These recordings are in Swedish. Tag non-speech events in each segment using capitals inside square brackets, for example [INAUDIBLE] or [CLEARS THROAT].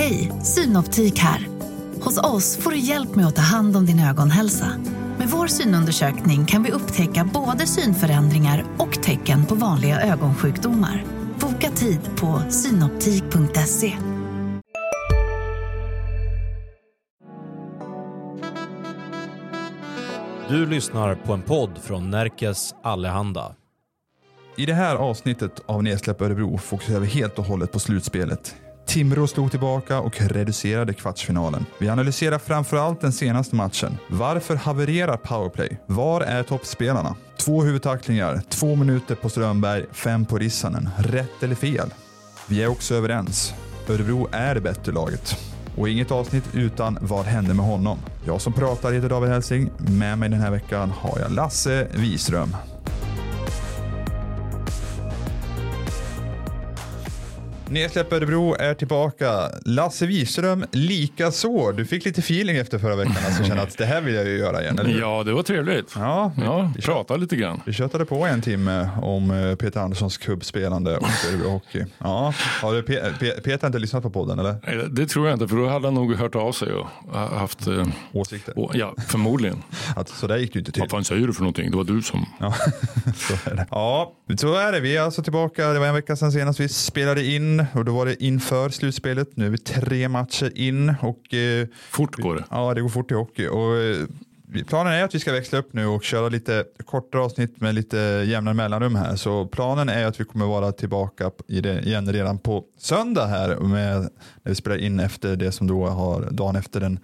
Hej, Synoptik här. Hos oss får du hjälp med att ta hand om din ögonhälsa. Med vår synundersökning kan vi upptäcka både synförändringar och tecken på vanliga ögonsjukdomar. Boka tid på synoptik.se. Du lyssnar på en podd från Närkes Allehanda. I det här avsnittet av Nedsläpp Örebro fokuserar vi helt och hållet på slutspelet. Timrå slog tillbaka och reducerade kvartsfinalen. Vi analyserar framförallt den senaste matchen. Varför havererar powerplay? Var är toppspelarna? Två huvudtacklingar, två minuter på Strömberg, fem på Rissanen. Rätt eller fel? Vi är också överens. Örebro är det bättre laget. Och inget avsnitt utan Vad hände med honom? Jag som pratar heter David Helsing. Med mig den här veckan har jag Lasse Wiström. Nedsläpp Örebro är tillbaka. Lasse Wiström lika så. Du fick lite feeling efter förra veckan. Alltså kände att det här vill jag ju göra igen. Eller? Ja, det var trevligt. Ja, Ja, vi, prata lite grann. vi tjötade på en timme om eh, Peter Anderssons kubbspelande och [LAUGHS] Örebro Hockey. Ja, har du, Pe- Pe- Peter inte lyssnat på podden eller? Det tror jag inte, för då hade han nog hört av sig och haft, eh, Åsikter? och, ja, förmodligen. [LAUGHS] Att, så där gick det inte till. Vad fan säger du för någonting? Det var du som... Ja, [LAUGHS] så är det. Ja, så är det. Vi är alltså tillbaka. Det var en vecka sedan senast vi spelade in och då var det inför slutspelet. Nu är vi tre matcher in och eh, Fort går det. ja, det går fort i hockey. Och, eh, planen är att vi ska växla upp nu och köra lite kortare avsnitt med lite jämna mellanrum här. Så planen är att vi kommer vara tillbaka igen redan på söndag här med, när vi spelar in efter det som då har dagen efter den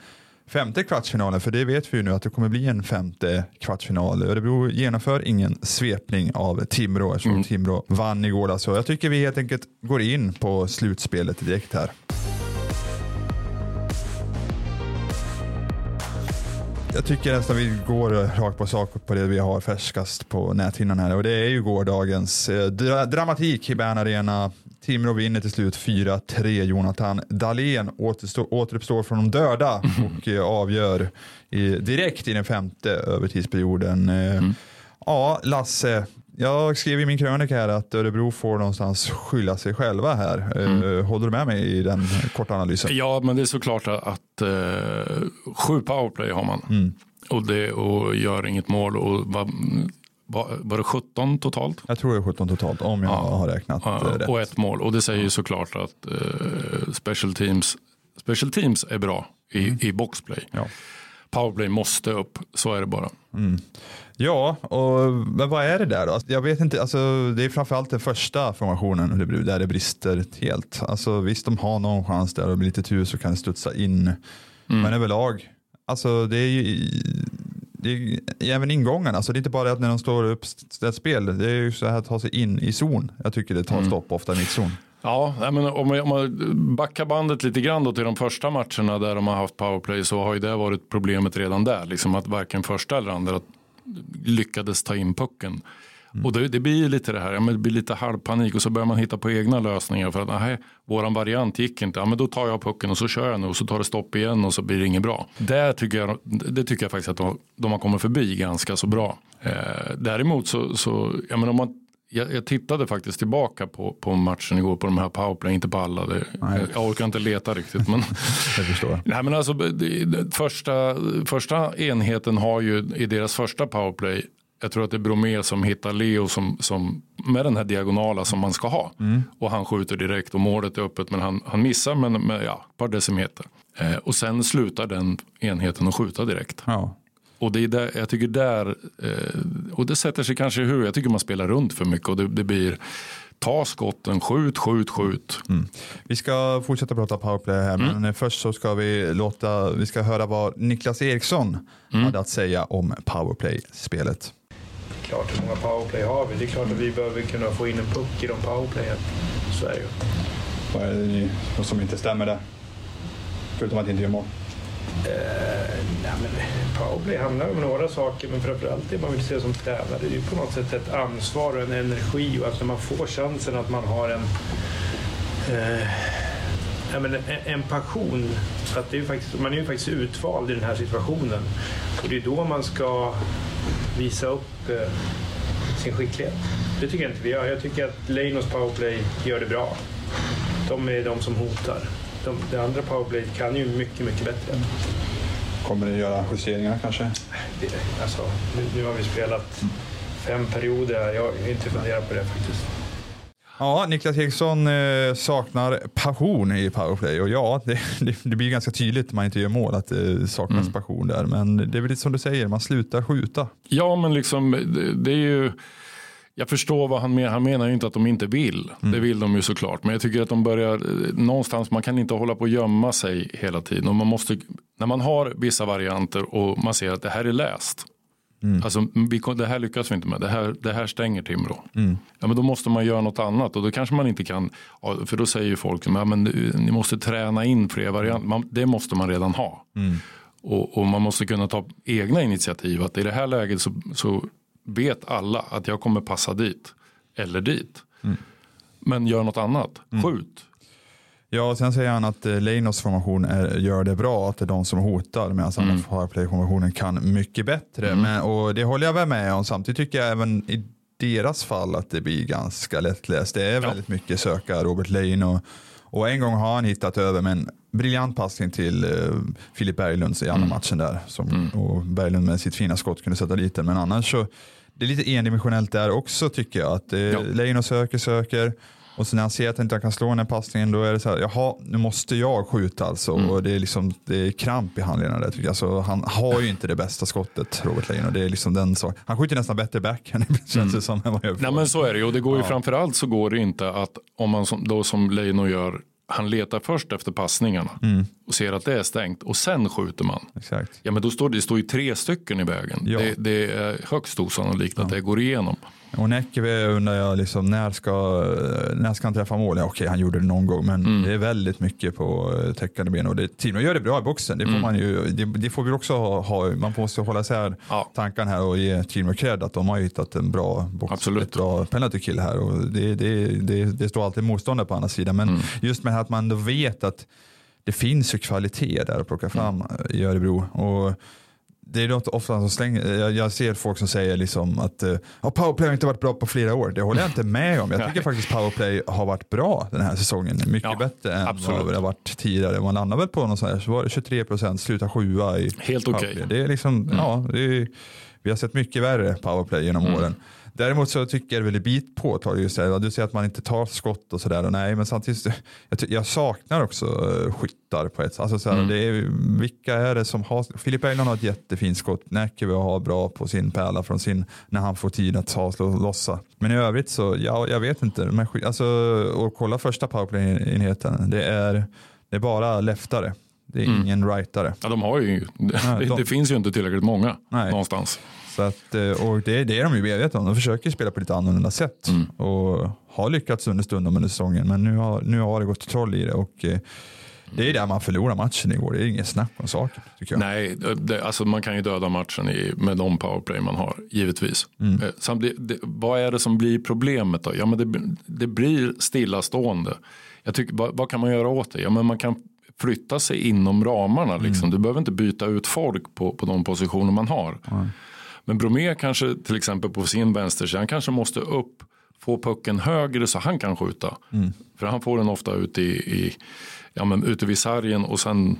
femte kvartsfinalen. För det vet vi ju nu att det kommer bli en femte kvartsfinal. Örebro genomför ingen svepning av Timrå eftersom Timrå vann igår. Så jag tycker vi helt enkelt går in på slutspelet direkt här. Jag tycker nästan vi går rakt på sak på det vi har färskast på näthinnan här och det är ju gårdagens eh, dra dramatik i Bern Arena. Timrå vinner till slut 4-3. Jonathan Dahlén återstår, återuppstår från de döda [LAUGHS] och eh, avgör i, direkt i den femte övertidsperioden. Eh, Ja, Lasse, jag skrev i min krönika här att Örebro får någonstans skylla sig själva här. Eh, Håller du med mig i den korta analysen? Ja, men det är såklart att eh, sju powerplay har man. Mm. Och, det, och gör inget mål. Och var, var, var det 17 totalt? Jag tror det är 17 totalt om jag Ja. har räknat Ja, eh, rätt. och ett mål. Och det säger ju såklart att eh, special, teams, special teams är bra i, i boxplay. Mm. Ja. Powerplay måste upp, så är det bara. Ja, och, men vad är det där då? Alltså, Jag vet inte, alltså, det är framförallt den första formationen där det brister helt. Alltså, visst, de har någon chans där och med lite tur så kan det studsa in. Men överlag, alltså det är ju det är, även ingången, alltså det är inte bara att när de står upp ett spel, det är ju så här att ta sig in i zon. Jag tycker det tar stopp ofta i mittzon. Ja, men om man backar bandet lite grann då till de första matcherna där de har haft powerplay så har ju det varit problemet redan där. Liksom att varken första eller andra lyckades ta in pucken. Och det, det blir ju lite det här, ja, men det blir lite halvpanik och så börjar man hitta på egna lösningar för att nej, våran variant gick inte. Ja, men då tar jag pucken och så kör jag nu och så tar det stopp igen och så blir det inget bra. Det tycker jag, det tycker jag faktiskt att de, de har kommit förbi ganska så bra. Eh, däremot så, så ja, men om man jag, jag tittade faktiskt tillbaka på, på matchen igår på de här powerplay, inte på alla. Det, jag, jag orkar inte leta riktigt. Men, [LAUGHS] Jag förstår. nej, men alltså, det, det, första, första enheten har ju i deras första powerplay, jag tror att det är Bromé som hittar Leo som, som, med den här diagonala som man ska ha. Och han skjuter direkt och målet är öppet men han, han missar med, med ja, ett par decimeter. Eh, och sen slutar den enheten att skjuta direkt. Ja. Och det är där, jag tycker där, eh, och det sätter sig kanske i huvudet, jag tycker man spelar runt för mycket och det, det blir ta skotten, skjut, skjut, skjut. Vi ska fortsätta prata powerplay här, men först så ska vi låta, vi ska höra vad Niklas Eriksson hade att säga om powerplay-spelet. Klart, hur många powerplay har vi? Det är klart att vi behöver kunna få in en puck i de powerplayen. Så är det ju. Vad är det som inte stämmer där? Förutom att inte göra mål. Eh, nej, men powerplay handlar om några saker, men framförallt det man vill se som tränare. Det är ju på något sätt ett ansvar och en energi och att när man får chansen att man har en eh, ja, men en, passion. Att det är faktiskt, man är ju faktiskt utvald i den här situationen. Och det är då man ska visa upp eh, sin skicklighet. Det tycker jag inte vi gör. Jag tycker att Leinos powerplay gör det bra. De är de som hotar. de, det andra powerplayet kan ju mycket, mycket bättre. Kommer ni göra justeringar kanske? Det, alltså, nu, nu har vi spelat fem perioder. Jag har inte funderat på det faktiskt. Ja, Niklas Eriksson eh, saknar passion i powerplay och ja, det, det, det blir ganska tydligt när man inte gör mål att det saknas Mm. passion där. Men det är väl lite som du säger, man slutar skjuta. Ja, men liksom det, det är ju. Jag förstår vad han menar. Han menar ju inte att de inte vill. Det vill de ju såklart. Men jag tycker att de börjar eh, någonstans. Man kan inte hålla på och gömma sig hela tiden. Och man måste, när man har vissa varianter och man ser att det här är läst. Alltså, vi, det här lyckas vi inte med. Det här, det här stänger Timrå. Ja, men då måste man göra något annat. Och då kanske man inte kan. För då säger ju folk. Ja, men ni måste träna in fler varianter. Man, det måste man redan ha. Och, och man måste kunna ta egna initiativ. Att i det här läget så, så vet alla att jag kommer passa dit. Eller dit. Men gör något annat. Skjut. Ja, sen säger han att eh, Leinos formation är, gör det bra, att det är de som hotar, medan Mm. mm. powerplay-formationen kan mycket bättre. Men, och det håller jag väl med om. Samtidigt tycker jag även i deras fall att det blir ganska lättläst. Det är väldigt mycket söka Robert Lein och, en gång har han hittat över med en briljant passning till uh, Filip Berglund i andra Mm. matchen där. Som, Och Berglund med sitt fina skott kunde sätta dit den. Men annars så, det är lite endimensionellt där också tycker jag. Att uh, Ja. Leino söker, söker. Och så när han ser att han inte kan slå den här passningen då är det så här, jaha, nu måste jag skjuta alltså. Mm. Och det är liksom, det är kramp i handlederna där tycker jag. Så han har ju inte det bästa skottet, Robert Leino. Det är liksom den sak. Han skjuter nästan bättre backhand, känns det som. Än vad jag Mm. Nej men så är det ju. Och det går ju framförallt så går det inte att om man som, då som Leino gör. Han letar först efter passningarna. Och ser att det är stängt. Och sen skjuter man. Exakt. Ja men då står det, det står ju tre stycken i vägen. Ja. Det, det är högst osannolikt att det går igenom. Och Näckeve undrar jag liksom, när ska, när ska han träffa mål? Ja, okej, han gjorde det någon gång, men Mm. det är väldigt mycket på eh, täckande ben. Och det, gör det bra i boxen. Det får, man, ju, det, det får vi också ha, ha. Man måste hålla isär Mm. Ja. tankarna här och ge Timo cred att de har hittat en bra box, Absolut. ett bra penalty kill här. Och det, det, det, det står alltid motståndare på andra sidan. Men Mm. just med att man vet att det finns ju kvalitet där att plocka fram Mm. i Örebro. Och det är något ofta som slänger, jag, jag ser folk som säger liksom att uh, powerplay har inte varit bra på flera år. Det håller jag inte med om. Jag tycker faktiskt powerplay har varit bra den här säsongen. Mycket Ja, bättre än absolut. vad det har varit tidigare. Man landar väl på någon sån här, så var det 23 procent, sluta sjua i Helt okej. powerplay. Det är liksom, ja, det är, vi har sett mycket värre powerplay genom åren. Däremot så tycker jag det är bit på just det. Du säger att man inte tar skott och sådär. Nej, men samtidigt, jag, jag saknar också uh, skyttar på ett sätt. Alltså, såhär, det är, vilka är det som har, Filip Berglund har ett jättefint skott. Näckeve har bra på sin pärla från sin, när han får tid att ta slå lossa. Men i övrigt så, ja, jag vet inte. Men, alltså, och kolla första powerplay-enheten. Det är, det är bara leftare. Det är ingen rightare. Ja, de har ju, [LAUGHS] det, de- det finns ju inte tillräckligt många Nej. någonstans. Så att, eh, och det, det är de ju medvetna om. De försöker spela på lite annorlunda sätt Mm. och har lyckats under stundom under säsongen. Men nu har, nu har det gått troll i det och eh, det är där man förlorar matchen igår. Det är inget snack om saken tycker jag. Nej, det, alltså man kan ju döda matchen i, med de powerplay man har, givetvis. Mm. Eh, Samtidigt, det, vad är det som blir problemet då? Ja, men det, det blir stillastående. Jag tycker, vad, vad kan man göra åt det? Ja, men man kan flytta sig inom ramarna. Mm. Liksom. Du behöver inte byta ut folk på, på de positioner man har. Men Bromé kanske till exempel på sin vänstersida, han kanske måste upp, få pucken högre så han kan skjuta. Mm. För han får den ofta ute, i, i, ja, men ute vid sargen och sen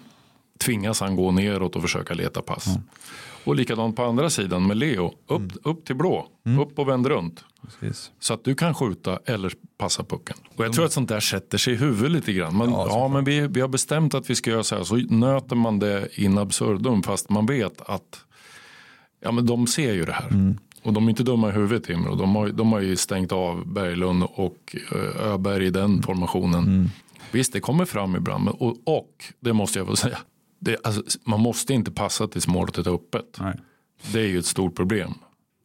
tvingas han gå neråt och försöka leta pass. Och likadant på andra sidan med Leo, upp, Mm. upp till blå, upp och vänd runt. Precis. Så att du kan skjuta eller passa pucken. Och jag tror att sånt där sätter sig i huvudet lite grann. Men, ja, men vi, vi har bestämt att vi ska göra så här. Så nöter man det in absurdum fast man vet att ja, men de ser ju det här. Och de är inte dumma i huvudet Timrå. De har, de har ju stängt av Berglund och eh, Öberg i den formationen. Visst, det kommer fram ibland. Och, och det måste jag få säga. Det, alltså, man måste inte passa tills målet är öppet. Nej. Det är ju ett stort problem.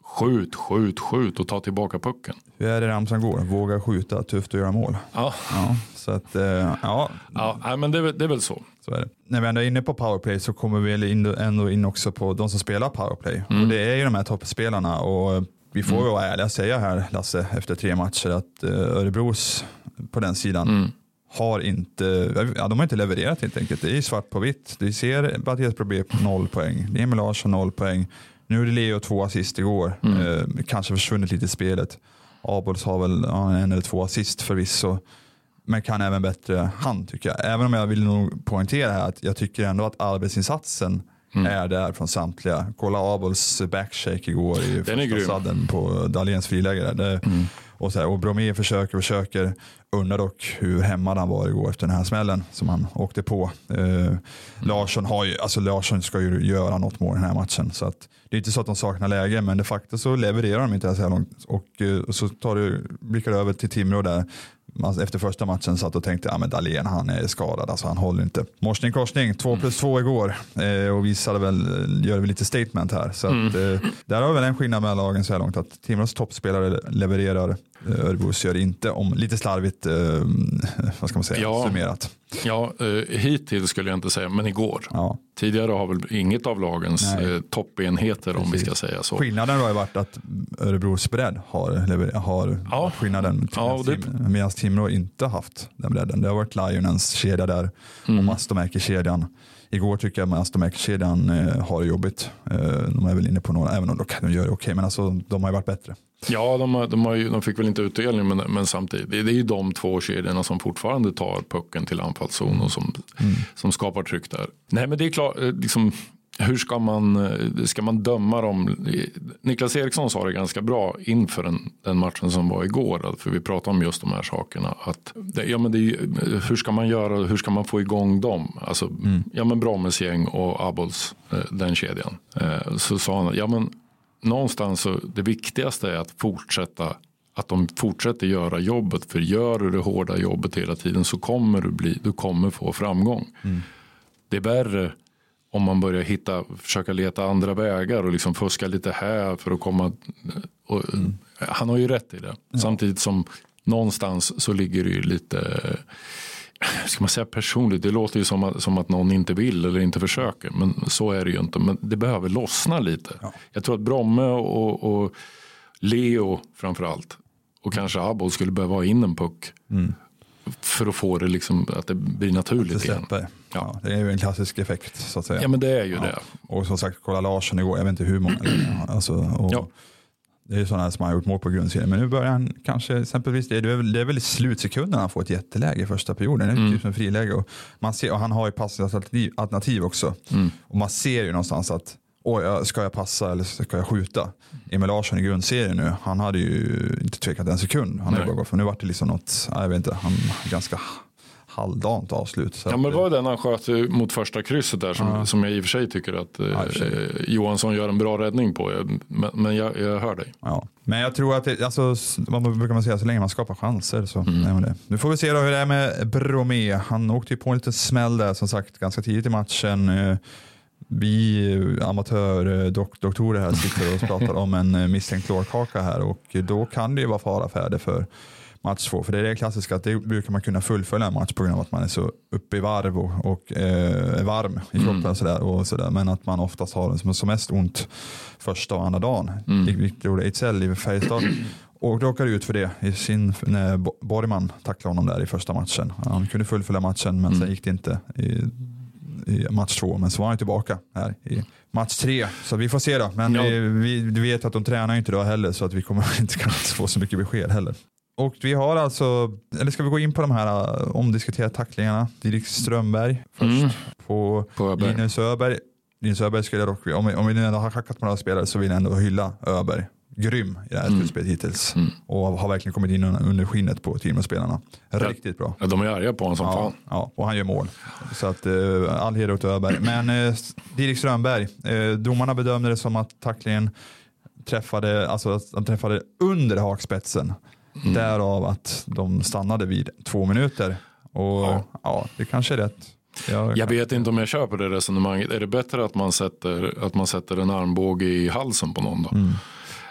Skjut, skjut, skjut och ta tillbaka pucken. Hur är det ramsan går? Våga skjuta, tufft att göra mål. Ja, Ja, så att, eh, ja, ja men det, är det är väl så. Så är det. När vi ändå är inne på powerplay så kommer vi ändå in också på de som spelar powerplay. Och det är ju de här toppspelarna. Och vi får ju vara ärliga och säga här, Lasse, efter tre matcher att eh, Örebros på den sidan har inte, ja, de har inte levererat helt enkelt. Det är svart på vitt. Vi ser Mattias Brobé på noll poäng, Emil Larsson noll poäng. Nu är det Leo två assist igår, eh, kanske försvunnit lite i spelet. Abols har väl ja, en eller två assist förvisso. Men kan även bättre han tycker jag. Även om jag vill nog poängtera här att jag tycker ändå att arbetsinsatsen Mm. är där från samtliga. Kolla Abols backshake igår i Den första sadden på Dahléns friläge. där. Det, Mm. och, så här, och Bromé försöker och försöker. Undrar dock hur hämmad han var igår efter den här smällen som han åkte på. Eh, Larsson, har ju, alltså Larsson ska ju göra något mål i den här matchen. Så att, det är inte så att de saknar läge men de facto så levererar de inte så här långt. Och, eh, och så tar du, blickar du över till Timrå där. Man, efter första matchen satt och tänkte att ja, Dahlén han är skadad, alltså han håller inte. Morsning korsning, två plus två igår eh, och visade väl, gör väl lite statement här. Så att, eh, där har väl en skillnad mellan lagen så här långt att Timrås toppspelare levererar, eh, Örebros gör inte, om lite slarvigt eh, [LAUGHS] vad ska man säga, Ja. summerat. Ja, eh, hittills skulle jag inte säga, men igår. Ja. Tidigare har väl inget av lagens eh, toppenheter om vi ska säga så. Skillnaden har ju varit att Örebros bredd har, har Ja. skillnaden Ja, och det- Tim- medan Timrå inte haft den bredden. Det har varit Lionens kedja där Mm. och Mastomäki-kedjan. Igår tycker jag Mastomäki-kedjan eh, har det jobbigt. Eh, de är väl inne på några, även om de, de gör det okej, men alltså, de har ju varit bättre. Ja, de, har, de, har ju, de fick väl inte utdelning men, men samtidigt. Det, är ju de två kedjorna som fortfarande tar pucken till anfallszon och som, som skapar tryck där. Nej men det är klart, eh, liksom, hur ska man, eh, ska man döma dem? Niklas Eriksson sa det ganska bra inför den, den matchen som var igår. För vi pratade om just de här sakerna. Att det, ja, men det ju- hur ska man göra? Hur ska man få igång dem? Alltså, ja, men Brommes gäng och Abols, eh, den kedjan. Eh, Så sa han, ja men någonstans så det viktigaste är att fortsätta att de fortsätter göra jobbet. För gör du det hårda jobbet hela tiden så kommer du, bli, du kommer få framgång. Det är värre om man börjar hitta, försöka leta andra vägar och liksom fuska lite här för att komma. Och, Han har ju rätt i det. Samtidigt som någonstans så ligger det ju lite ska man säga personligt, det låter ju som att, som att någon inte vill eller inte försöker. Men så är det ju inte. Men det behöver lossna lite. Jag tror att Bromme och, och Leo framförallt och kanske Abol skulle behöva ha in en puck. För att få det liksom, att det blir Det naturligt igen. släpper. Ja. det är ju en klassisk effekt så att säga. Ja men det är ju Ja. det. Och som sagt, kolla Larsson igår, jag vet inte hur många. [CLEARS THROAT] Alltså, och Ja. Det är ju sådana som har gjort mål på grundserien. Men nu börjar han kanske, exempelvis, det är väl, det är väl i slutsekunderna han får ett jätteläge i första perioden. Det är Mm. typ som friläge. Och, man ser, och han har ju passningsalternativ alternativ också. Mm. Och man ser ju någonstans att Ja, ska jag passa eller ska jag skjuta? Emil Larsson i grundserien nu, han hade ju inte tvekat en sekund. Han hade bara gått, för nu var det liksom något, ja, jag vet inte, han ganska halvdant avslut. Så Ja men det var ju den han sköt mot första krysset där som, Ja. som jag i och för sig tycker att eh, Ja, och eh, Johansson gör en bra räddning på. Men, men jag, jag hör dig. Ja. Men jag tror att, det, alltså, vad brukar man säga, så länge man skapar chanser så Mm. är man det. Nu får vi se då hur det är med Bromé. Han åkte ju på en liten smäll där som sagt ganska tidigt i matchen. Eh, Vi eh, amatördoktorer här sitter och pratar om en eh, misstänkt lårkaka här och då kan det ju vara fara färde för match två. För det är det klassiska att det brukar man kunna fullfölja en match på grund av att man är så uppe i varv och, och eh, varm i kroppen Mm. och sådär. Och sådär. Men att man oftast har som, som mest ont första och andra dagen. Mm. Vilket gjorde Ejdsell i Färjestad. Och råkade ut för det i sin, när Bo- Borgman tacklade honom där i första matchen. Han kunde fullfölja matchen men sen Mm. gick det inte i, i match två. Men så var han tillbaka här i match tre. Så vi får se då. Men Ja. vi, vi, vet att de tränar inte idag heller så att vi kommer [LAUGHS] inte kunna få så mycket besked heller. Och vi har alltså, eller ska vi gå in på de här uh, omdiskuterade tacklingarna? Dirk Strömberg först Mm. på På Öberg. Linus Öberg. Linus Öberg skulle jag dock, om vi, om vi ändå har hackat på några spelare så vill jag ändå hylla Öberg. Grym i det här Mm. slutspelet hittills. Mm. Och har verkligen kommit in under skinnet på Timrå-spelarna. Riktigt bra. Ja, de är arga på honom som Ja, fan. ja, och han gör mål. Så att eh, all heder åt Öberg. Men eh, Dirk Strömberg, eh, domarna bedömde det som att tacklingen träffade, alltså att han träffade under hakspetsen. Mm. Därav att de stannade vid två minuter. Och ja, Ja. det kanske är rätt. Jag, Jag vet inte om jag köper det resonemanget. Är det bättre att man sätter, att man sätter en armbåge i halsen på någon då? Mm.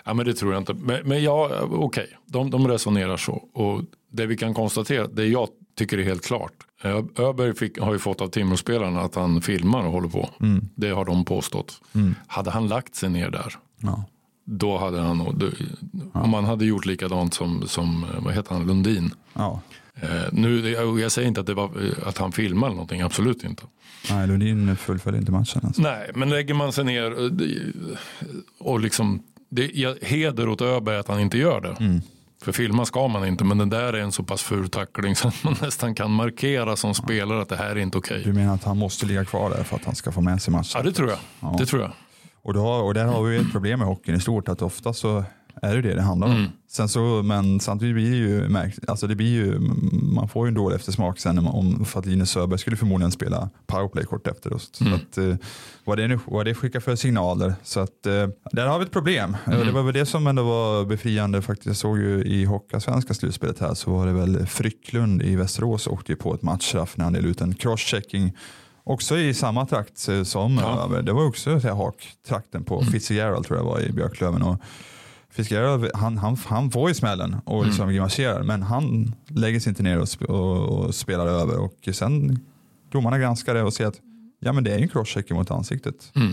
Ja, men det tror jag inte. Men, men ja, okej, de, de resonerar så. Och det vi kan konstatera, det jag tycker är helt klart. Öberg fick, har ju fått av Timrå-spelarna att han filmar och håller på. Mm. Det har de påstått. Mm. Hade han lagt sig ner där, Ja. då hade han nog, då- om han hade gjort likadant som, som eh, vad heter han, Lundin. Ja. Eh, nu, jag, jag säger inte att, det var, eh, att han filmar eller någonting, absolut inte. Nej, Lundin fullföljer inte matchen. Alltså. Nej, men lägger man sig ner det- och liksom, det är heder åt Öberg att han inte gör det. Mm. För filma ska man inte, men den där är en så pass ful tackling så att man nästan kan markera som spelare att det här är inte okej. Du menar att han måste ligga kvar där för att han ska få med sig matchen? Ja, det tror jag. Ja. Det tror jag. Och, då, och där har vi ett problem med hockeyn i stort, att ofta så är det det det handlar om. Mm. Sen så, men samtidigt blir det ju, märkt, alltså det blir ju, man får ju en dålig eftersmak sen om, för att Linus Söberg skulle förmodligen spela powerplay kort efter oss. Så Mm. att, eh, vad, det, nu- vad det skickar för signaler. Så att, eh, där har vi ett problem. Mm. Det var väl det som ändå var befriande faktiskt. Jag såg ju i Hockeyallsvenska slutspelet här så var det väl Frycklund i Västerås åkte ju på ett matchstraff när han delade ut en crosschecking Också i samma trakt eh, som, Ja. det var också så här haktrakten på Mm. Fitzgerald tror jag var i Björklöven. Och Fitzgerald, han, han, han får ju smällen och liksom Mm. grimaserar men han lägger sig inte ner och, sp- och, och spelar över och sen domarna granskar det och ser att ja men det är en crosscheck mot ansiktet. Mm.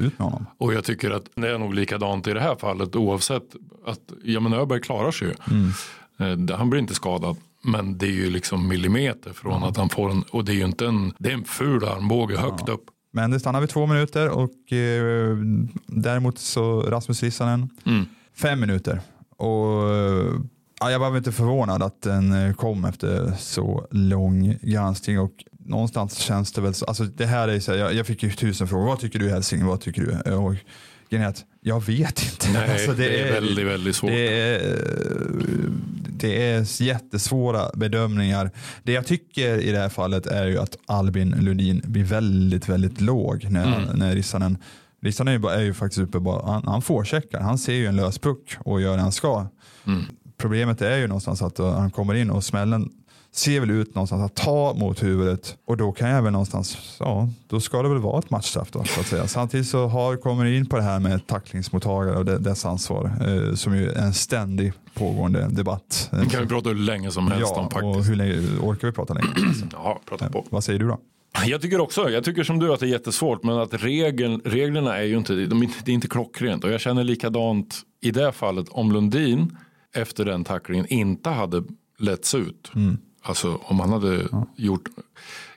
Ut med honom. Och jag tycker att det är nog likadant i det här fallet oavsett att ja, men Öberg klarar sig ju. Mm. Eh, Han blir inte skadad. Men det är ju liksom millimeter från att han får en, och det är ju inte en, det är en ful armbåge högt upp. Men det stannar vid två minuter och eh, däremot så Rasmus Rissanen Mm. Fem minuter. Och eh, ja, jag var väl inte förvånad att den eh, kom efter så lång granskning och någonstans känns det väl så, alltså det här är så här, jag, jag fick ju tusen frågor, vad tycker du Hälsing, vad tycker du? Och är att jag vet inte. Nej, [LAUGHS] Alltså, det, är väldigt, väldigt svårt. det är, det är jättesvåra bedömningar. Det jag tycker i det här fallet är ju att Albin Lundin blir väldigt, väldigt låg när, Mm. när Rissanen Rissanen är ju, är ju faktiskt uppe bara, han, han får checkar. Han ser ju en lös puck och gör det han ska. Mm. Problemet är ju någonstans att uh, han kommer in och smällen ser väl ut någonstans att ta mot huvudet och då kan jag väl någonstans, ja, då ska det väl vara ett matchstraff då så att säga. Samtidigt så har, kommer det in på det här med tacklingsmottagare och dess ansvar eh, som ju är en ständig pågående debatt. Det kan vi prata hur länge som helst ja, om och faktiskt. hur länge orkar vi prata länge? [CLEARS THROAT] Ja, prata på. Vad säger du då? Jag tycker också, jag tycker som du att det är jättesvårt men att regeln, reglerna är ju inte, de, är- det är inte klockrent. Och jag känner likadant i det fallet om Lundin efter den tacklingen inte hade letts ut. Alltså om han hade gjort,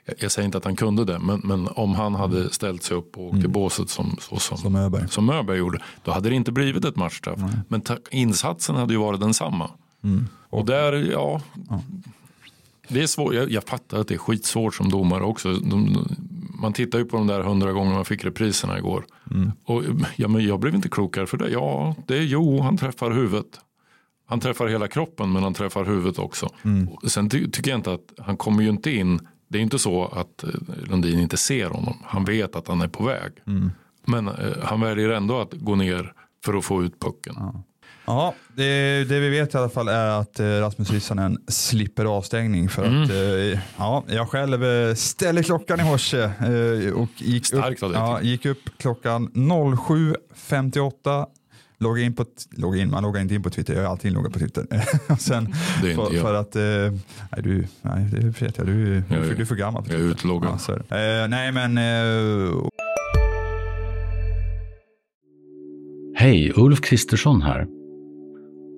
jag, jag säger inte att han kunde det, men, men om han hade ställt sig upp och åkt i båset som, så som, Som Öberg. som Öberg gjorde, då hade det inte blivit ett matchstraff. Men insatsen hade ju varit densamma. Och där, ja, det är svårt. Jag, jag fattar att det är skitsvårt som domare också. De, man tittar ju på de där hundra gånger man fick repriserna igår. Och, ja, men jag blev inte klokare för det. Ja, det är jo, han träffar huvudet. Han träffar hela kroppen men han träffar huvudet också. Och Sen ty, tycker jag inte att han kommer ju inte in. Det är inte så att eh, Lundin inte ser honom. Han vet att han är på väg. Men eh, han väljer ändå att gå ner för att få ut pucken. Ja, det, det vi vet i alla fall är att eh, Rasmus Rissanen slipper avstängning för att eh, ja, jag själv eh, ställde klockan i morse och gick Starkt upp, ja, gick upp klockan 07.58 Logga in på, logga in, man loggar inte in på Twitter, jag har alltid loggat på Twitter. [LAUGHS] Och Sen, Det är inte för, jag. för att, eh, nej, du, nej det vet jag, du, du, Jag är- du, är för gammal. för jag är utloggad. Ja, är. Eh, nej men, eh, Hej, Ulf Kristersson här.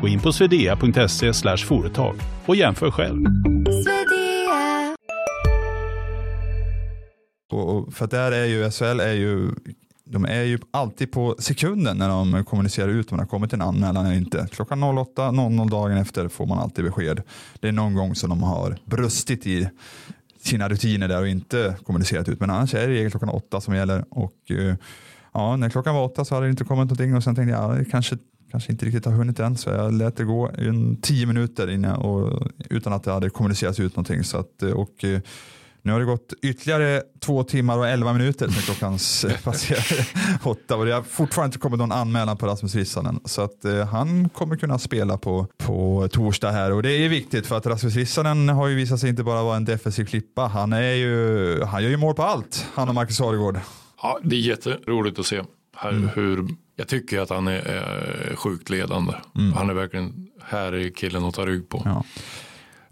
Gå in på swedea.se företag och jämför själv. Och, för att där är ju SHL är ju de är ju alltid på sekunden när de kommunicerar ut om det har kommit en anmälan eller inte. Klockan 08.00 dagen efter får man alltid besked. Det är någon gång som de har brustit i sina rutiner där och inte kommunicerat ut. Men annars är det regel klockan åtta som gäller. Och eh, ja, när klockan var åtta så hade det inte kommit någonting och sen tänkte jag ja, det kanske, kanske inte riktigt har hunnit än. Så jag lät det gå en tio minuter innan och, utan att det hade kommunicerats ut någonting. Så att, eh, och, eh, nu har det gått ytterligare två timmar och elva minuter sedan klockan s- [LAUGHS] passerade åtta och det har fortfarande inte kommit någon anmälan på Rasmus Rissanen. Så att eh, han kommer kunna spela på, på torsdag här och det är viktigt för att Rasmus Rissanen har ju visat sig inte bara vara en defensiv klippa. Han, är ju, han gör ju mål på allt, han och Marcus Aregård. Ja, det är jätteroligt att se här, Mm. hur, jag tycker att han är, är sjukt ledande. Han är verkligen, här är killen att ta rygg på. Ja.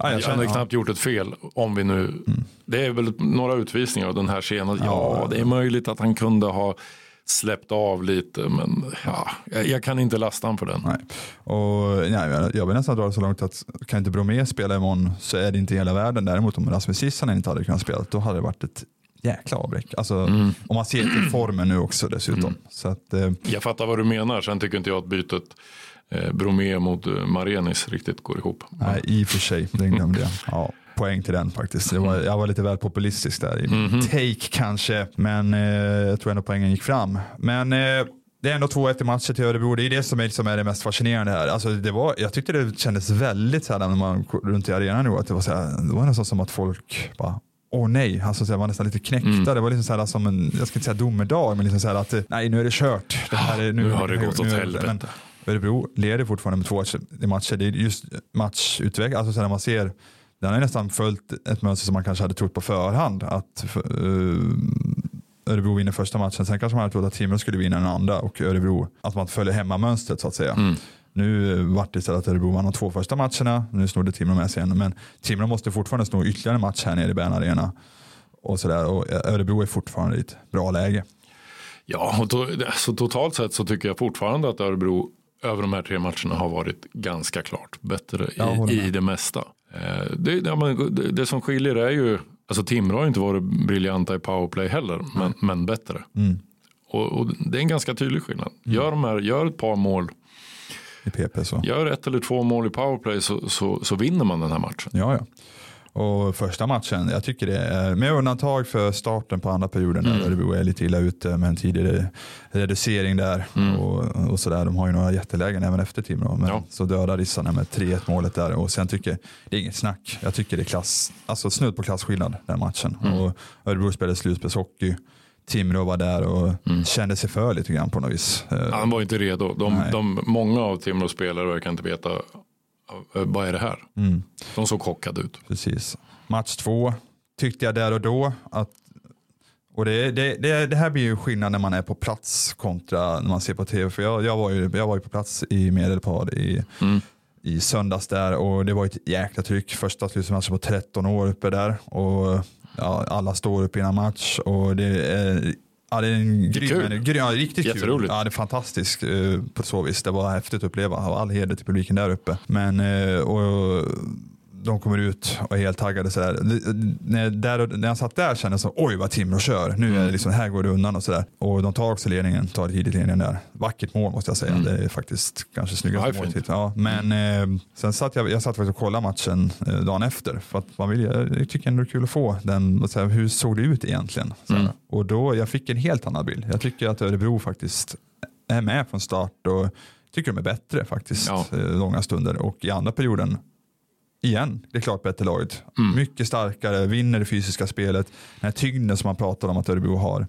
Ja, jag Han känner- har ja. knappt gjort ett fel om vi nu. Det är väl några utvisningar av den här scenen. Ja, det är möjligt att han kunde ha släppt av lite. Men ja, jag, kan inte lasta honom för den. Nej. Och, nej, jag- jag vill nästan dra det så långt att kan inte Bromé spela imorgon så är det inte hela världen. Däremot om Rasmus Sissanen inte hade kunnat spela då hade det varit ett jäkla avbräck. Alltså, Om man ser till formen nu också dessutom. Så att, eh, Jag fattar vad du menar. Sen tycker inte jag att bytet eh, Bromé mot eh, Marenis riktigt går ihop. nej, i och för sig, den glömde jag. Ja, poäng till den faktiskt. Var, jag var lite väl populistisk där i min take kanske. Men eh, jag tror ändå poängen gick fram. Men eh, det är ändå 2-1 i matcher till Örebro. Det är det som är, som är det mest fascinerande här. Alltså det var, jag tyckte det kändes väldigt så här när man runt i arenan nu. Att det, var så här, det var nästan som att folk bara Åh nej, alltså, så här, var nästan lite knäckta. Det var liksom så här, som en, jag ska inte säga domedag, men liksom så här att eh, nej nu är det kört. Det här är, nu har det gått åt nu- helvete. Örebro leder fortfarande med två matcher. Det är just matchutveckling, alltså så när man ser, den har nästan följt ett mönster som man kanske hade trott på förhand. Att uh, Örebro vinner första matchen, sen kanske man hade trott att Timrå skulle vinna den andra och Örebro, att man följer hemmamönstret så att säga. Mm. Nu vart det istället att Örebro vann de två första matcherna, nu snodde Timrå med sig en, men Timrå måste fortfarande sno ytterligare en match här nere i Bern Arena. Och, så där. och Örebro är fortfarande i ett bra läge. Ja, och to, så totalt sett så tycker jag fortfarande att Örebro över de här tre matcherna har varit ganska klart bättre i, i det mesta. Eh, Det, ja, men det, det som skiljer är ju, alltså Timrå har inte varit briljanta i powerplay heller, men, men bättre. Mm. Och, och det är en ganska tydlig skillnad. Gör, de här, gör ett par mål, I PP så. gör ett eller två mål i powerplay så, så, så vinner man den här matchen. Ja, ja. Och första matchen, jag tycker det är, med undantag för starten på andra perioden där Örebro är lite illa ute med en tidig reducering där och, och sådär. De har ju några jättelägen även efter Timrå, men Ja. så dödar Rissarna med 3-1 målet där och sen tycker det är inget snack. Jag tycker det är klass, alltså snudd på klasskillnad den matchen. Och Örebro spelade slutspelshockey. Timrå var där och kände sig för lite grann på något vis. Eh, Han var inte redo. De, de, många av Timrås spelare verkar inte veta eh, vad är det här. Mm. De såg chockade ut. Precis. Match två tyckte jag där och då att och det, det, det, det här blir ju skillnad när man är på plats kontra när man ser på tv. För jag, jag, var, ju, jag var ju på plats i Medelpad i, Mm. I söndags där och det var ett jäkla tryck. Första slutmatchen på 13 år uppe där och ja, alla står upp innan match och det är Ja, det är en grym, kul. en, grym ja, riktigt kul. Ja, det är fantastiskt eh, på så vis. Det var häftigt att uppleva all heder till publiken där uppe. Men eh, och, de kommer ut och är helt taggade. Sådär. Det- När, där, när jag satt där kände jag så, oj vad Timrå kör. Nu Mm. är det liksom, här går det undan och sådär. Och de tar också ledningen, tar tidigt ledningen där. Vackert mål måste jag säga. Mm. Det är faktiskt kanske Ja, snyggaste är målet. Ja, men eh, sen satt jag, jag satt faktiskt och kollade matchen eh, dagen efter. För att man vill, jag tycker ändå det är kul att få den, vad säger, hur såg det ut egentligen? Så här. Mm. Och då, jag fick en helt annan bild. Jag tycker att Örebro faktiskt är med från start och tycker de är bättre faktiskt Ja. eh, långa stunder. Och i andra perioden igen, det är klart bättre laget. Mm. Mycket starkare, vinner det fysiska spelet. Den här tyngden som man pratar om att Örebro har,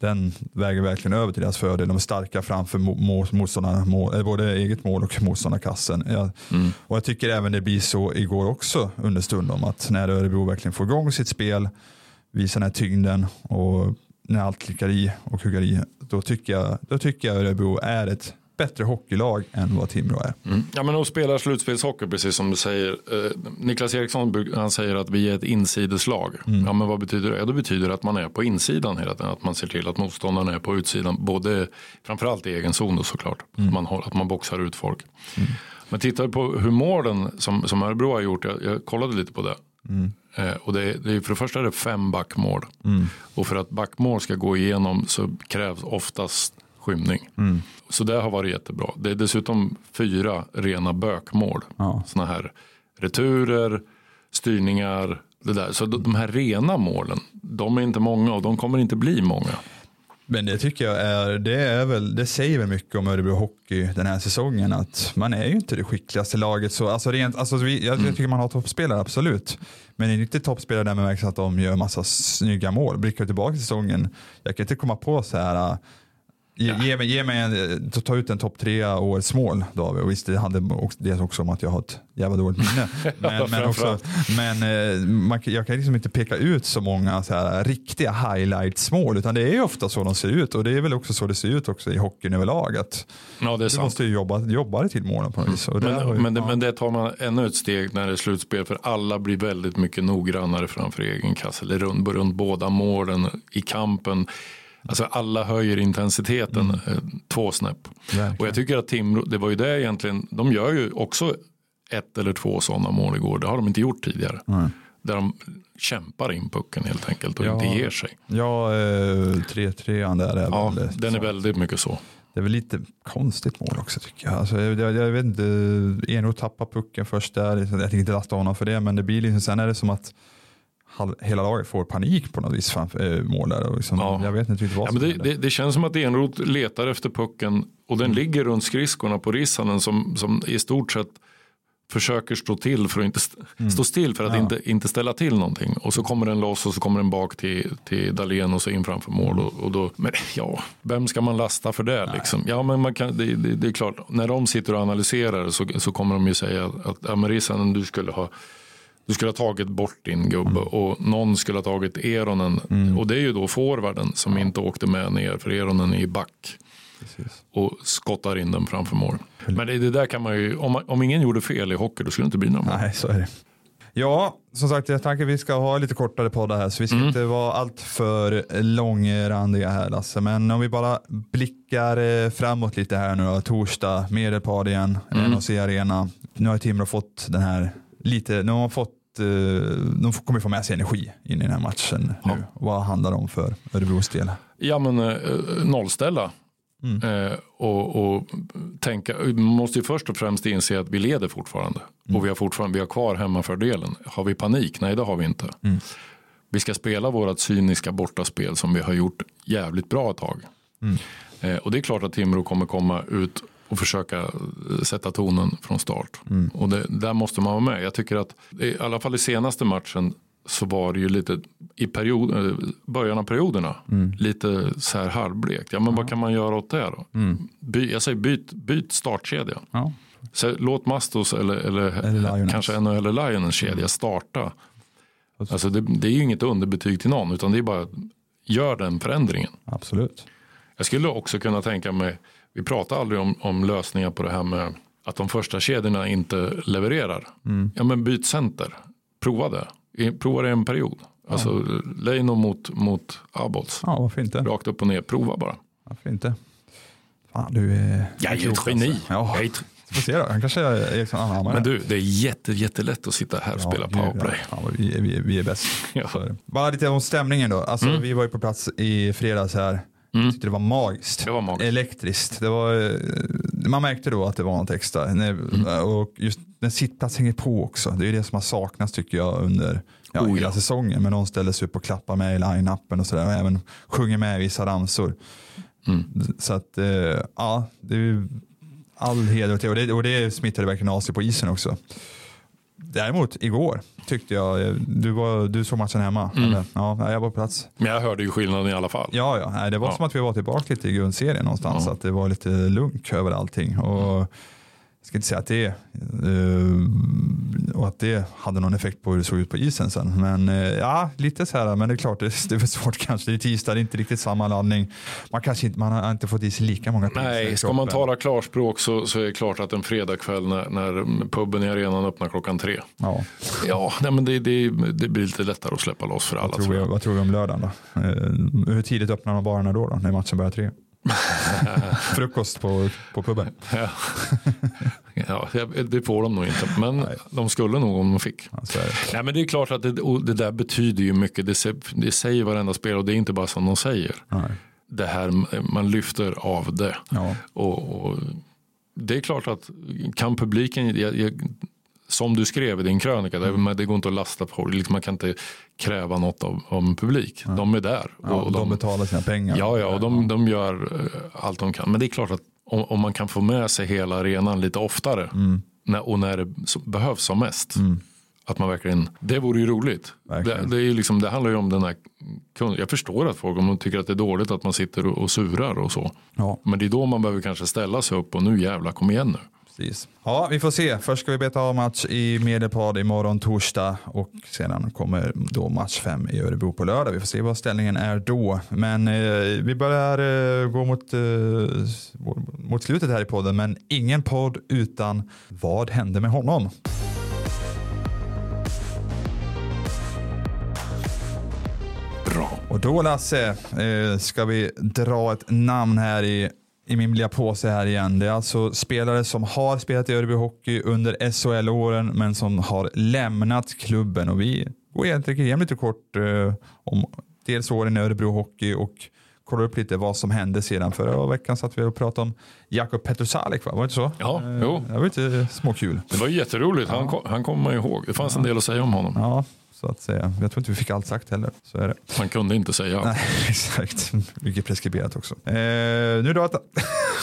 den väger verkligen över till deras fördel. De är starka framför mo- mo- motståndarna, eh, både eget mål och motståndarkassen. Jag, Mm. och jag tycker även det blir så igår också under stundom att när Örebro verkligen får igång sitt spel, visar den här tyngden och när allt klickar i och kuggar i, då tycker jag, då tycker jag Örebro är ett bättre hockeylag än vad Timrå är. Mm. Ja, men de spelar slutspelshockey precis som du säger. Eh, Niklas Eriksson han säger att vi är ett insideslag. Ja, men vad betyder det? Ja, det betyder att man är på insidan hela tiden. Att man ser till att motståndarna är på utsidan. Både, framförallt i egen zon då såklart. Att, man, att man boxar ut folk. Men tittar på hur målen som, som Örebro har gjort. Jag, jag kollade lite på det. Eh, och det, är- det är, för det första är det fem backmål. Och för att backmål ska gå igenom så krävs oftast skymning. Så det har varit jättebra. Det är dessutom fyra rena bökmål. Ja. Såna här returer, styrningar, det där. Så de här rena målen, de är inte många och de kommer inte bli många. Men det tycker jag är, det är väl, det säger väl mycket om Örebro Hockey den här säsongen att man är ju inte det skickligaste laget så, alltså rent, alltså vi, jag, jag tycker man har toppspelare absolut. Men det är inte toppspelare där man märker att de gör massa snygga mål. Blickar tillbaka till säsongen, jag kan inte komma på så här Ge, ge, mig, ge mig en, ta ut en topp tre årets mål David. Och visst det handlar det också om att jag har ett jävla dåligt minne. [LAUGHS] Men, men, också, men eh, man, jag kan liksom inte peka ut så många så här, riktiga highlights-mål utan det är ofta så de ser ut och det är väl också så det ser ut också i hockeyn överlag. Att ja, du måste ju jobba, jobba dig till målen på något vis. Men, ju, men, det, ja. men det tar man ännu ett steg när det är slutspel för alla blir väldigt mycket noggrannare framför egen kasse eller runt, runt båda målen i kampen. Alltså alla höjer intensiteten eh, två snäpp. Verkligen. Och jag tycker att Timrå, det var ju det egentligen, de gör ju också ett eller två sådana mål igår. Det har de inte gjort tidigare. Där de kämpar in pucken helt enkelt och Ja. inte ger sig. Ja, eh, 3-3 där är Ja, väl den är väldigt mycket så. Det är väl lite konstigt mål också tycker jag. Alltså, jag, jag, jag vet inte, Enroth tappar pucken först där. Jag tänker inte lasta honom för det, men det blir liksom, sen är det som att hela laget får panik på något vis framför äh, mål där. Och liksom, Ja. Jag vet inte riktigt vad Ja, som men det, det, det känns som att Enroth letar efter pucken och den ligger runt skridskorna på Rissanen som, som i stort sett försöker stå till för att inte st- stå still för att Ja. inte, inte ställa till någonting. Och så kommer den loss och så kommer den bak till, till Dahlén och så in framför mål. Och, och då, men ja, vem ska man lasta för det? Liksom? Ja, men man kan, det, det, det är klart, när de sitter och analyserar så, så kommer de ju säga att ja, men Rissanen, du skulle ha du skulle ha tagit bort din gubbe och någon skulle ha tagit Eronen. Och det är ju då forwarden som inte åkte med ner för Eronen är i back Precis. och skottar in den framför mål. Men det, det där kan man ju, om, man, om ingen gjorde fel i hockey då skulle det inte bli några mål. Nej, så är det. Ja, som sagt, jag tänker vi ska ha lite kortare poddar här, så vi ska Mm. inte vara allt för långrandiga här Lasse. Men om vi bara blickar eh, framåt lite här nu då. Torsdag, Medelpad igen, Mm. NHC Arena. Nu har Timrå fått den här lite, nu har man fått de kommer få med sig energi in i den här matchen nu. Ja. Vad handlar det om för Örebros del? Ja men eh, nollställa. Eh, och, och tänka, man måste ju först och främst inse att vi leder fortfarande. Och vi har fortfarande, vi har kvar hemmafördelen. Har vi panik? Nej det har vi inte. Vi ska spela vårat cyniska bortaspel som vi har gjort jävligt bra ett tag. Eh, och det är klart att Timrå kommer komma ut och försöka eh, sätta tonen från start. Och det, där måste man vara med. Jag tycker att i alla fall i senaste matchen så var det ju lite i period, eh, början av perioderna lite så här halvblekt. Ja men vad kan man göra åt det då? By, jag säger byt, byt startkedja. Ja. Så låt Mastos eller, eller, Eller kanske NHL eller Lions kedja starta. Alltså det, det är ju inget underbetyg till någon utan det är bara gör den förändringen. Absolut. Jag skulle också kunna tänka mig, vi pratar aldrig om, om lösningar på det här med att de första kedjorna inte levererar. Ja men byt center, prova det. Prova det en period. Alltså Leino mot, mot Abols. Ja, varför inte? Rakt upp och ner, prova bara. Varför inte? Fan, du är... Jag är ett geni. Ja, Jag får se då. Han kanske är Eriksson anammar Men det. du, det är jätte, jättelätt att sitta här och spela gud, powerplay. Ja, ja, vi, är- vi, vi är bäst. Ja. Mm. Bara lite om stämningen då. Alltså, Vi var ju på plats i fredags här. Jag tyckte det var magiskt. Det var magiskt. Elektriskt. Det var, eh, man märkte då att det var något extra. När, Och just när sittplats hänger på också. Det är det som har saknats tycker jag under ja, Oh, hela ja. säsongen. Men de ställer sig upp och klappar med i line-upen och sådär. Och även sjunger med i vissa ramsor. Mm. Så att, eh, ja, det är all heder. Och det. Och det smittade verkligen av sig på isen också. Däremot igår tyckte jag, du, var, du såg matchen hemma? Mm. Eller? Ja, jag var på plats. Men jag hörde ju skillnaden i alla fall. Ja, ja. Det var Ja. som att vi var tillbaka lite i grundserien någonstans. Ja. Att det var lite lugnt över allting. Och jag ska inte säga att det, eh, och att det hade någon effekt på hur det såg ut på isen sen. Men eh, ja, lite så här. Men det är klart, det, det är svårt kanske. Det är tisdag, det är inte riktigt samma laddning. Man kanske inte, man har inte fått i sig lika många Nej, ska man tala klarspråk så, så är det klart att en fredagkväll när, när puben i arenan öppnar klockan tre. Ja, Ja, nej, men det, det, det blir lite lättare att släppa loss för alla. vad, tror tror vi, jag. vad tror vi om lördagen då? Eh, hur tidigt öppnar de barerna då, då? När matchen börjar tre? [LAUGHS] Frukost på, på puben. Ja. ja, det får de nog inte, men de skulle nog om de fick. Ja, så är det. Nej, men det är klart att det, det där betyder ju mycket. Det, det säger varenda spelare och det är inte bara som de säger. Nej. Det här, man lyfter av det. Ja. Och, och det är klart att kan publiken, jag, jag, som du skrev i din krönika, det, men det går inte att lasta på, liksom man kan inte kräva något av, av publik. De är där. Ja, och de betalar sina pengar. Ja, ja, och de, de gör eh, allt de kan. Men det är klart att om, om man kan få med sig hela arenan lite oftare när, och när det behövs som mest. Att man verkligen, det vore ju roligt. Det, Verkligen. det, är liksom, det handlar ju om den här, jag förstår att folk om de tycker att det är dåligt att man sitter och, och surar och så. Ja, Men det är då man behöver kanske ställa sig upp och nu jävla kom igen nu. Precis. Ja, vi får se. Först ska vi beta av match i Medelpad imorgon torsdag och sedan kommer då match fem i Örebro på lördag. Vi får se vad ställningen är då. Men eh, vi börjar eh, gå mot, eh, mot slutet här i podden, men ingen podd utan vad hände med honom? Bra. Och då Lasse, eh, ska vi dra ett namn här i, i min lilla påse här igen. Det är alltså spelare som har spelat i Örebro Hockey under SHL-åren men som har lämnat klubben. Och vi går egentligen igenom lite kort eh, om dels åren i Örebro Hockey och kollar upp lite vad som hände sedan. Förra veckan satt vi och pratade om Jakob Petrosalik, va? var det inte så? Ja, Eh, jo. Det var lite småkul. Det var jätteroligt, han, kom, han kommer man ihåg. Det fanns en del att säga om honom. Ja, så att säga. Jag tror inte vi fick allt sagt heller. Så är det. Man kunde inte säga allt. Nej, [LAUGHS] exakt. Mycket preskriberat också. Eh, nu då att... [LAUGHS]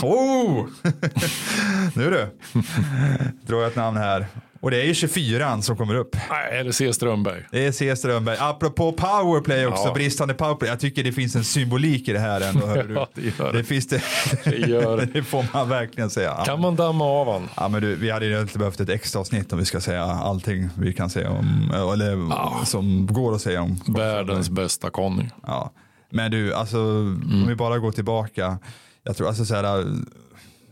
Oh! [LAUGHS] nu du. Drar jag ett namn här. Och det är ju 24 som kommer upp. Nej, det C. Strömberg? Det är C. Strömberg. Apropå powerplay också, Ja. bristande powerplay. Jag tycker det finns en symbolik i det här ändå. hör du. [LAUGHS] Ja, det gör Det det. finns det. [LAUGHS] Det gör det. [LAUGHS] det får man verkligen säga. Kan man damma av han? Ja, men du, vi hade ju inte behövt ett extra avsnitt om vi ska säga allting vi kan säga om, eller som går att säga om. Världens bästa Conny. Ja. Men du, alltså om vi bara går tillbaka. Jag tror alltså så här,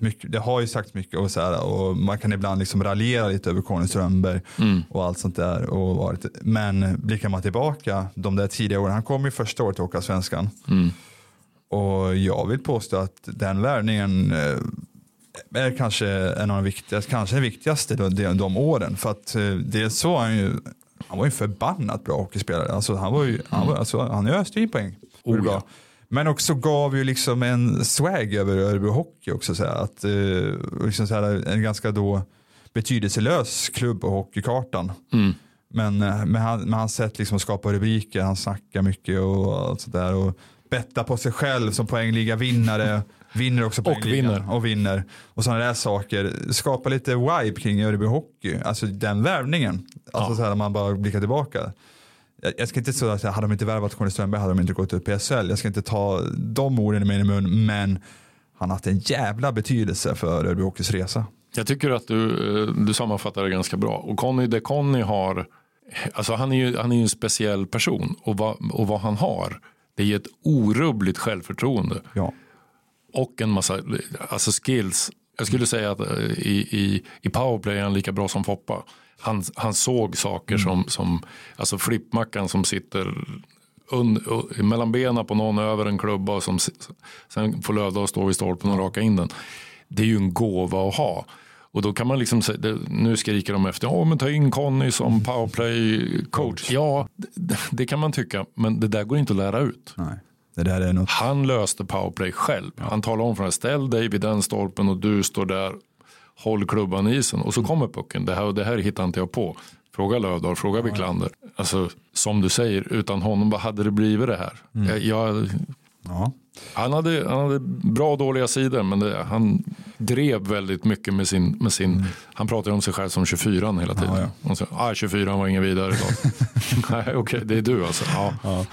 mycket, det har ju sagt mycket och, så här, och man kan ibland liksom raljera lite över Conny Strömberg och allt sånt där. Och varit, men blickar man tillbaka de där tidiga åren, han kom ju första året till Åka Svenskan. Och jag vill påstå att den värvningen eh, är kanske en av de viktigaste, kanske den viktigaste de, de, åren. För att eh, dels så han ju, han var ju förbannat bra hockeyspelare. Alltså han var ju, han, var, alltså, han öste ju poäng. Oh, ja. Men också gav ju liksom en swag över Örebro Hockey också. Så här, att, eh, liksom så här, en ganska då betydelselös klubb på hockeykartan. Mm. Men, eh, med, han, med hans sätt liksom att skapa rubriker, han snackar mycket och allt sådär. Och betta på sig själv som poängliga vinnare. Vinner också poängligan. vinner. Och vinner. Och sådana där saker. Skapa lite vibe kring Örebro Hockey. Alltså den värvningen. Alltså Ja. så här, man bara blickar tillbaka. Jag, ska inte säga att hade de inte värvat Conny Strömberg hade de inte gått upp i SHL. Jag ska inte ta de orden i min mun. Men han har haft en jävla betydelse för Örebro Hockeys resa. Jag tycker att du, eh, du sammanfattar det ganska bra. Och Conny, det Conny har, alltså han är ju, han är ju en speciell person. Och vad, och vad han har, det är ju ett orubbligt självförtroende. Ja. Och en massa alltså skills. Jag skulle säga att eh, i, i, i powerplay är han lika bra som Foppa. Han, han såg saker som, som alltså flippmackan som sitter un, u- mellan benen på någon över en klubba och som sen får Lövdahl stå vid stolpen och raka in den. Det är ju en gåva att ha. Och då kan man liksom säga, nu skriker de efter, ja men ta in Conny som powerplay coach. Ja, det, det kan man tycka, men det där går inte att lära ut. Nej. Något. Han löste powerplay själv. Han talade om för honom, ställ dig vid den stolpen och du står där, håll klubban i isen. Och så kommer pucken, det här och det här hittar inte jag på. Fråga Lövdahl, fråga Wiklander. Alltså, som du säger, utan honom, vad hade det blivit det här? Jag, jag, Ja. han, hade, han hade bra och dåliga sidor, men det, han drev väldigt mycket med sin, med sin han pratade om sig själv som 24 hela tiden. Ja, Och så, ah, 24 var ingen vidare. [LAUGHS] Nej, okej, det är du alltså. Ja. Ja.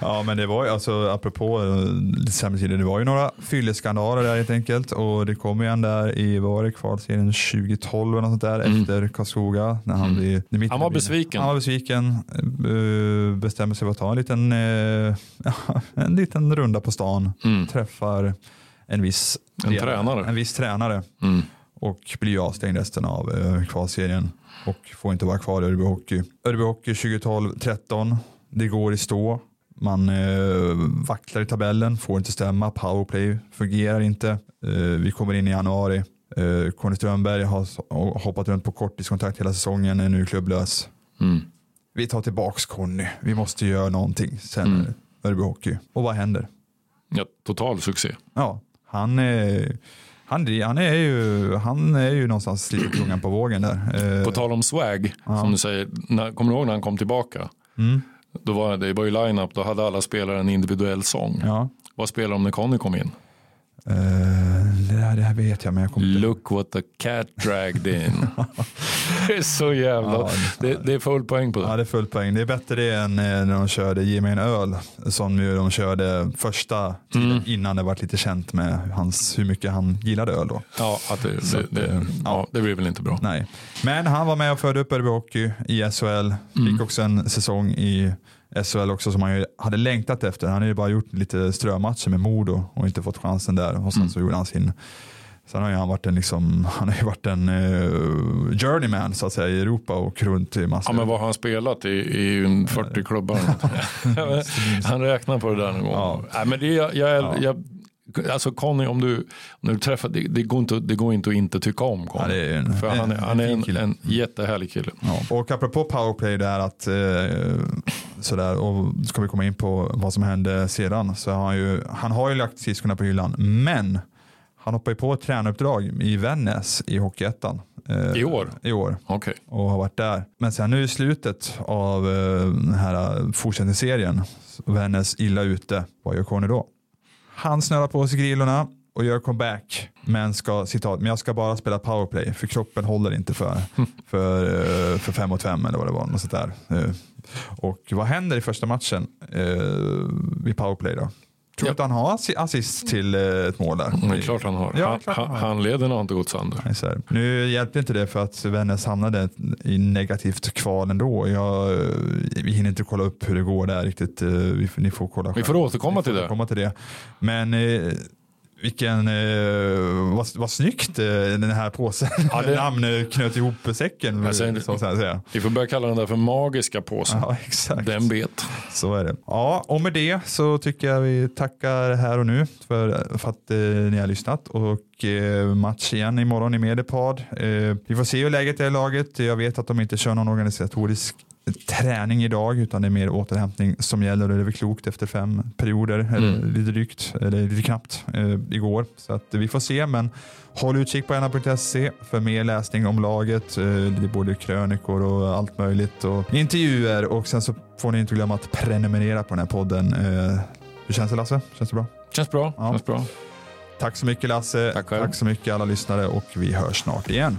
ja, men det var ju alltså apropå eh, sämre tider, det var ju några fylleskandaler där helt enkelt och det kom ju en där i, vad var det, kvalserien 2012 eller något sånt där efter Karlskoga. När han, blev, när mitten Han var blev- besviken. Han var besviken, eh, bestämmer sig för att ta en liten, eh, [LAUGHS] en liten runda på stan, Mm. träffar en viss, En tränare. en viss tränare Mm. och blir avstängd resten av eh, kvalserien och får inte vara kvar i Örebro Hockey. Örebro Hockey 2012-13, det går i stå. Man eh, vacklar i tabellen, får inte stämma, powerplay fungerar inte. Eh, vi kommer in i januari. Eh, Conny Strömberg har hoppat runt på korttidskontrakt hela säsongen, är nu klubblös. Mm. Vi tar tillbaks Conny, vi måste göra någonting sen Mm. Örebro Hockey. Och vad händer? Ja, total succé. Ja, han är, han, han är ju, han är ju någonstans lite klungan på vågen där. Eh, På tal om swag, som du säger, när, kommer du ihåg när han kom tillbaka? Mm. Då var det var ju line-up, då hade alla spelare en individuell sång. Ja. Vad spelade de när Conny kom in? Eh, det, här, det här vet jag men jag kommer inte Look what the cat dragged in. [LAUGHS] det är så jävla... Ja, det, det är full poäng på det. Ja, det är full poäng. Det är bättre det än eh, när de körde Ge mig en öl, som ju de körde första tiden Mm. innan det var lite känt med hans, hur mycket han gillade öl då. Ja, att det, Så det, det, eh, ja, det blir väl inte bra. Nej. Men han var med och förde upp Örebro Hockey i SHL. Mm. Fick också en säsong i SHL också som han hade längtat efter. Han hade ju bara gjort lite strömatcher med Modo och inte fått chansen där. Och sen Mm. så gjorde han sin Sen har ju han varit en, liksom, [LAUGHS] han har ju varit en uh, journeyman så att säga i Europa och runt i massor. Ja, men vad har han spelat i, i en 40 klubbar? [LAUGHS] han räknar på det där någon gång. Ja. Nej, men det, jag, jag, Ja. jag, alltså Conny, om du, om du träffar, det, det, går inte, det går inte att inte tycka om Ja, Conny. det är en, För han är, han är fin en, en jättehärlig kille. Ja. Och apropå powerplay där att eh, sådär och ska vi komma in på vad som hände sedan så har han ju, han har ju lagt skridskorna på hyllan men han hoppar ju på ett tränaruppdrag i Vännäs i Hockeyettan. eh, I år? I år Okej. och har varit där. Men sen nu i slutet av eh, den här fortsättningsserien, Vännäs illa ute, vad gör Conny då? Han snörar på sig grillorna och gör comeback. Men ska, citat, men jag ska bara spela powerplay för kroppen håller inte för, [LAUGHS] för, eh, för fem mot fem eller vad det var. Något sånt där. Eh, Och vad händer i första matchen eh, vid powerplay då? Tror du Ja. att han har assi- assist till eh, ett mål där? Men klart han har. Ja, klart han har. handleden har inte gått sönder. Nu hjälpte inte det för att Vännäs hamnade i negativt kval ändå. Jag, vi hinner inte kolla upp hur det går där riktigt. Vi, får- ni får kolla Vi får återkomma till det. återkomma till det. Men vilken, eh, vad, vad snyggt eh, den här påsen, [LAUGHS] Ja, det- [LAUGHS] namn knöt ihop säcken. Alltså, så att säga. Vi får börja kalla den där för magiska påsen. Ja, exakt. Den bet. Så är det. Ja, och med det så tycker jag vi tackar här och nu för, för att eh, ni har lyssnat och eh, match igen imorgon i Medipad. Eh, vi får se hur läget är i laget. Jag vet att de inte kör någon organisatorisk träning idag utan det är mer återhämtning som gäller och det är väl klokt efter fem perioder eller Mm. lite drygt eller lite knappt eh, igår så att vi får se men håll utkik på ena.se för mer läsning om laget eh, det är både krönikor och allt möjligt och intervjuer och sen så får ni inte glömma att prenumerera på den här podden eh, hur känns det Lasse? Känns det bra? Känns bra. Ja. Känns bra. Tack så mycket Lasse. Tack. Tack så mycket alla lyssnare och vi hörs snart igen.